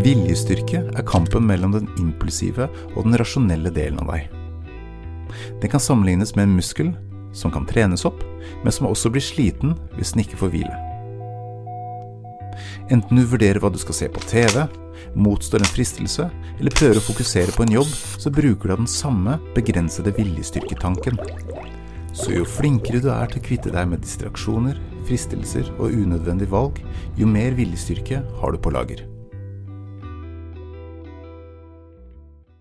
Viljestyrke er kampen mellom den impulsive og den rasjonelle delen av deg. Den kan sammenlignes med en muskel som kan trenes opp, men som også blir sliten hvis den ikke får hvile. Enten du vurderer hva du skal se på TV, motstår en fristelse, eller prøver å fokusere på en jobb, så bruker du av den samme begrensede viljestyrketanken. Så jo flinkere du er til å kvitte deg med distraksjoner, fristelser og unødvendige valg, jo mer viljestyrke har du på lager.